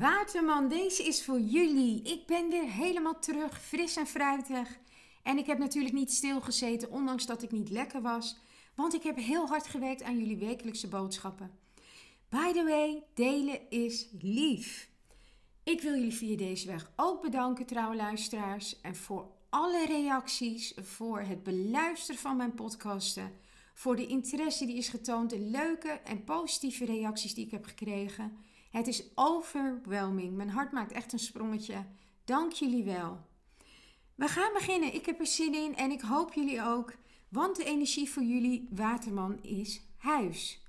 Waterman, deze is voor jullie. Ik ben weer helemaal terug, fris en fruitig. En ik heb natuurlijk niet stilgezeten, ondanks dat ik niet lekker was. Want ik heb heel hard gewerkt aan jullie wekelijkse boodschappen. By the way, delen is lief. Ik wil jullie via deze weg ook bedanken, trouwe luisteraars. En voor alle reacties, voor het beluisteren van mijn podcasten. Voor de interesse die is getoond, de leuke en positieve reacties die ik heb gekregen. Het is overwhelming. Mijn hart maakt echt een sprongetje. Dank jullie wel. We gaan beginnen. Ik heb er zin in en ik hoop jullie ook. Want de energie voor jullie waterman is huis.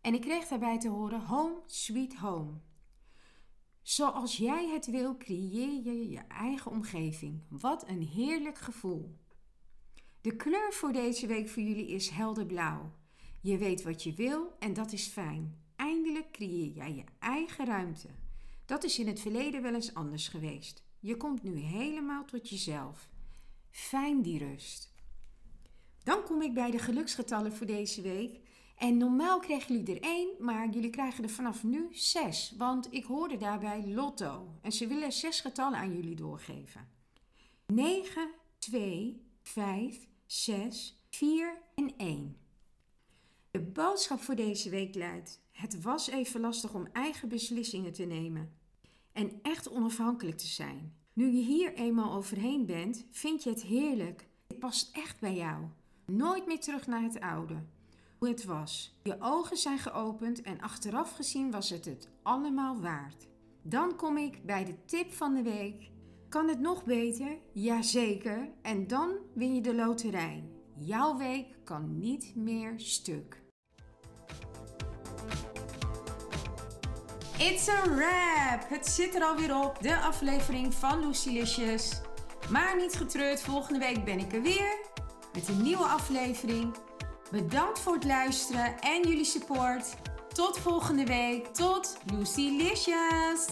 En ik kreeg daarbij te horen home sweet home. Zoals jij het wil, creëer je je eigen omgeving. Wat een heerlijk gevoel. De kleur voor deze week voor jullie is helderblauw. Je weet wat je wil en dat is fijn. Creëer jij je eigen ruimte. Dat is in het verleden wel eens anders geweest. Je komt nu helemaal tot jezelf. Fijn die rust. Dan kom ik bij de geluksgetallen voor deze week. En normaal krijgen jullie er één, maar jullie krijgen er vanaf nu zes. Want ik hoorde daarbij lotto. En ze willen zes getallen aan jullie doorgeven. 9, 2, 5, 6, 4 en 1. De boodschap voor deze week luidt: Het was even lastig om eigen beslissingen te nemen en echt onafhankelijk te zijn. Nu je hier eenmaal overheen bent, vind je het heerlijk. Het past echt bij jou. Nooit meer terug naar het oude. Hoe het was. Je ogen zijn geopend en achteraf gezien was het het allemaal waard. Dan kom ik bij de tip van de week. Kan het nog beter? Jazeker. En dan win je de loterij. Jouw week kan niet meer stuk. It's a wrap! Het zit er alweer op, de aflevering van Lucilicious. Maar niet getreurd, volgende week ben ik er weer met een nieuwe aflevering. Bedankt voor het luisteren en jullie support. Tot volgende week. Tot Lucilicious!